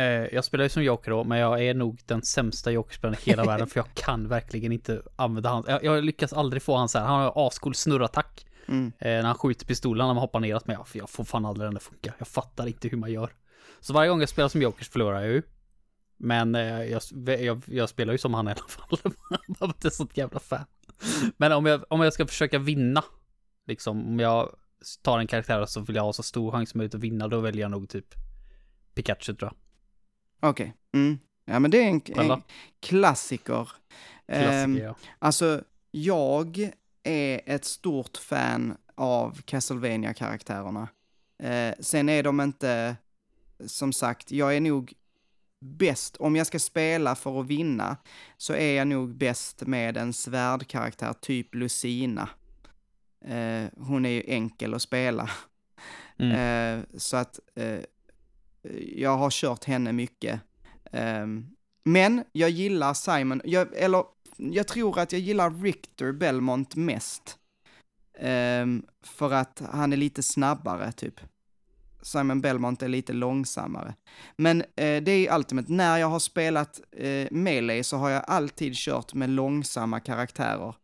Eh, jag spelar ju som Joker då, men jag är nog den sämsta Jokerspelaren i hela världen, för jag kan verkligen inte använda hans, jag, jag lyckas aldrig få hans här, han har ascool snurrattack. Mm. Eh, när han skjuter pistolen när man hoppar neråt, men jag, jag får fan aldrig den att funka. Jag fattar inte hur man gör. Så varje gång jag spelar som Jokers förlorar jag ju. Men eh, jag, jag, jag spelar ju som han i alla fall. Jag är inte sånt jävla fan. Men om jag, om jag ska försöka vinna, liksom om jag tar en karaktär så vill jag ha så stor chans som möjligt att vinna, då väljer jag nog typ Pikachu tror jag. Okej. Mm. Ja men det är en, en klassiker. Klassiker Ehm, ja. Alltså, jag är ett stort fan av castlevania karaktärerna Eh, sen är de inte, som sagt, jag är nog bäst, om jag ska spela för att vinna, så är jag nog bäst med en svärdkaraktär, typ Lucina. Eh, hon är ju enkel att spela. Mm. Eh, så att eh, jag har kört henne mycket. Um, men jag gillar Simon, jag, eller jag tror att jag gillar Richter Belmont mest. Um, för att han är lite snabbare typ. Simon Belmont är lite långsammare. Men eh, det är Ultimate, när jag har spelat eh, Melee så har jag alltid kört med långsamma karaktärer.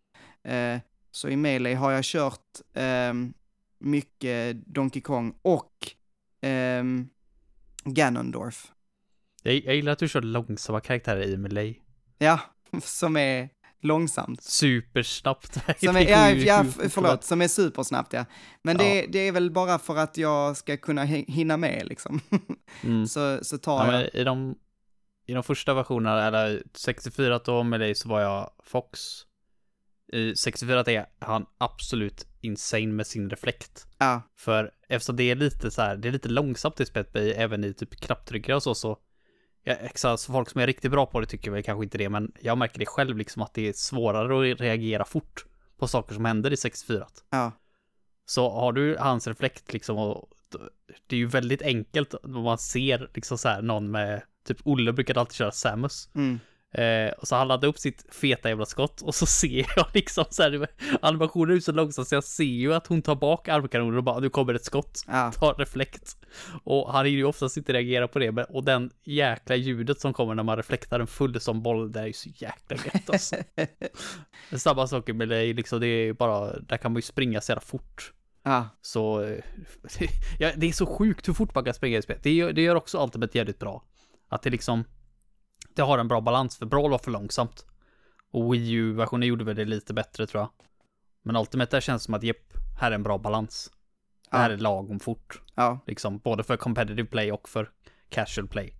Eh, så i Melee har jag kört ehm, mycket Donkey Kong och ehm, Ganondorf. Jag, jag gillar att du kör långsamma karaktärer i Melee. Ja, som är långsamt. Supersnabbt. Som är, ja, ja, förlåt, som är supersnabbt ja. Men det, Ja. det är väl bara för att jag ska kunna hi- hinna med liksom. Mm. så, så tar Ja, jag, i, de, I de första versionerna, eller 64 då med dig så var jag Fox. I 64 är han absolut insane med sin reflekt. ja, För eftersom det är lite så här, det är lite långsamt i spelet, även i typ knapptryckare och så, så ja, så folk som är riktigt bra på det tycker väl kanske inte det, men jag märker det själv liksom att det är svårare att reagera fort på saker som händer i 64. ja, Så har du hans reflekt liksom och det är ju väldigt enkelt om man ser liksom så här någon med typ Olle brukade alltid köra Samus. mm, Eh, och så han laddade upp sitt feta jävla skott och så ser jag liksom så här animationen är så långsamt så jag ser ju att hon tar bak armkanonen och bara nu kommer ett skott. ja, Tar reflekt. Och han är ju oftast inte reagera på det men, och den jäkla ljudet som kommer när man reflektar en full som boll det är ju så jäkla gött alltså. Samma sak med det, liksom det är bara, där kan man ju springa så jävla fort. ja, Så ja, det är så sjukt hur fort man kan springa i spel. Det gör, det gör också Ultimate jävligt bra. Att det liksom, det har en bra balans, för Brawl var för långsamt. Och Wii U-versionen gjorde väl det lite bättre tror jag. Men Ultimate där känns som att jepp, här är en bra balans. Det här Ja. är lagom fort, ja. liksom, både för competitive play och för casual play.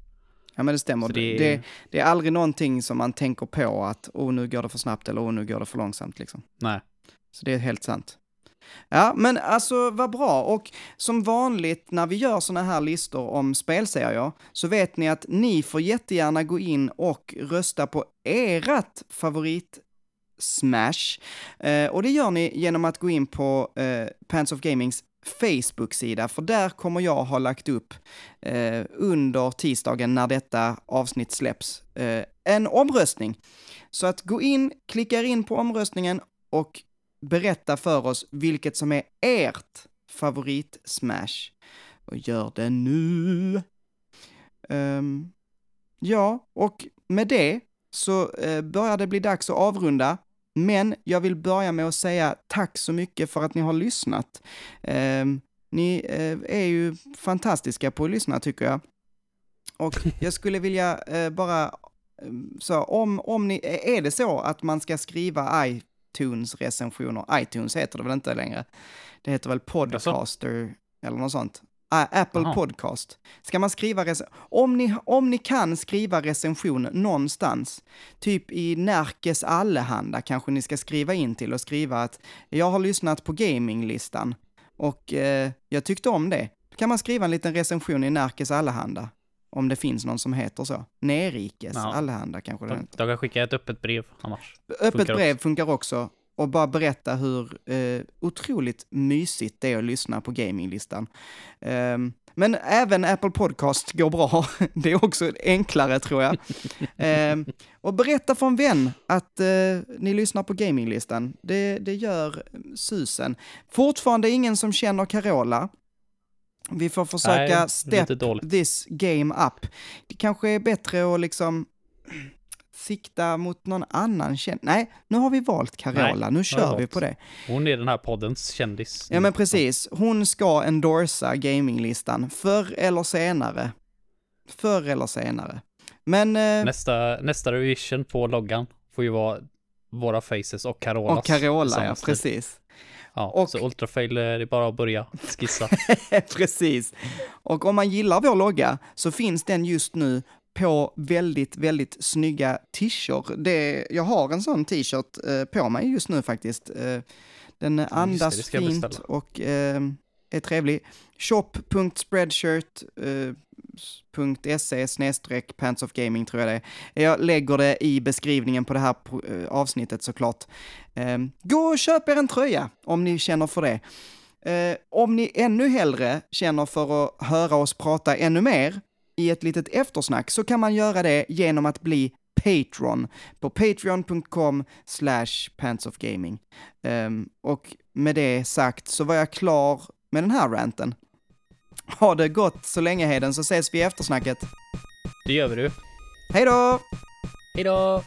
Ja men det stämmer. Det- Det, det är aldrig någonting som man tänker på att oh nu går det för snabbt eller oh nu går det för långsamt liksom. Nej. Så det är helt sant. Ja, men alltså vad bra. Och som vanligt när vi gör såna här listor om spelserier så vet ni att ni får jättegärna gå in och rösta på erat favorit Smash. Eh, och det gör ni genom att gå in på eh, Pants of Gamings Facebook-sida, för där kommer jag ha lagt upp eh, under tisdagen när detta avsnitt släpps, eh, en omröstning. Så att gå in, klicka er in på omröstningen och berätta för oss vilket som är ert favorit-smash. Och gör det nu! Um, ja, och med det så eh, börjar det bli dags att avrunda. Men jag vill börja med att säga tack så mycket för att ni har lyssnat. Um, ni eh, är ju fantastiska på att lyssna tycker jag. Och jag skulle vilja eh, bara, eh, så om, om ni, är det så att man ska skriva iTunes-recensioner, iTunes heter det väl inte längre, det heter väl Podcaster eller något sånt. Ah, Apple Jaha. Podcast. Ska man skriva om ni, om ni kan skriva recension någonstans, typ i Närkes Allehanda kanske ni ska skriva in till och skriva att jag har lyssnat på gaminglistan och eh, jag tyckte om det. Då kan man skriva en liten recension i Närkes Allehanda. Om det finns någon som heter så. Nerikes Ja. Allehanda kanske det De, heter. kan skicka ett öppet brev annars. Öppet funkar brev också. funkar också. Och bara berätta hur eh, otroligt mysigt det är att lyssna på gaminglistan. Ehm, men även Apple Podcast går bra. Det är också enklare tror jag. Ehm, och berätta för en vän att eh, ni lyssnar på gaminglistan. Det, det gör susen. Fortfarande ingen som känner Carola. Vi får försöka Nej, step this game up. Det kanske är bättre att liksom sikta mot någon annan känd... Nej, nu har vi valt Carola, Nej, nu kör vi på det. Hon är den här poddens kändis. Ja men precis, hon ska endorsa gaminglistan förr eller senare. Förr eller senare. Men... Eh, Nästa, nästa revision på loggan får ju vara våra faces och Carolas. och Carola, ja precis. Ja, Och- så Ultrafail, eh, det är bara att börja skissa. Precis. Och om man gillar vår logga så finns den just nu på väldigt, väldigt snygga t-shirts. Det, jag har en sån t-shirt eh, på mig just nu faktiskt. Eh, den andas det jag fint och eh, är trevlig shop.spreadshirt.se snedstreck pants of gaming tror jag det är. Jag lägger det i beskrivningen på det här eh, avsnittet såklart. Ehm, gå och köp er en tröja om ni känner för det. Eh, om ni ännu hellre känner för att höra oss prata ännu mer i ett litet eftersnack så kan man göra det genom att bli Patreon på patreon.com slash pantsofgaming. Um, ehm, och med det sagt så var jag klar med den här ranten. Ha det gott så länge Heden så ses vi i eftersnacket. Det gör vi du. Hej då! Hej då!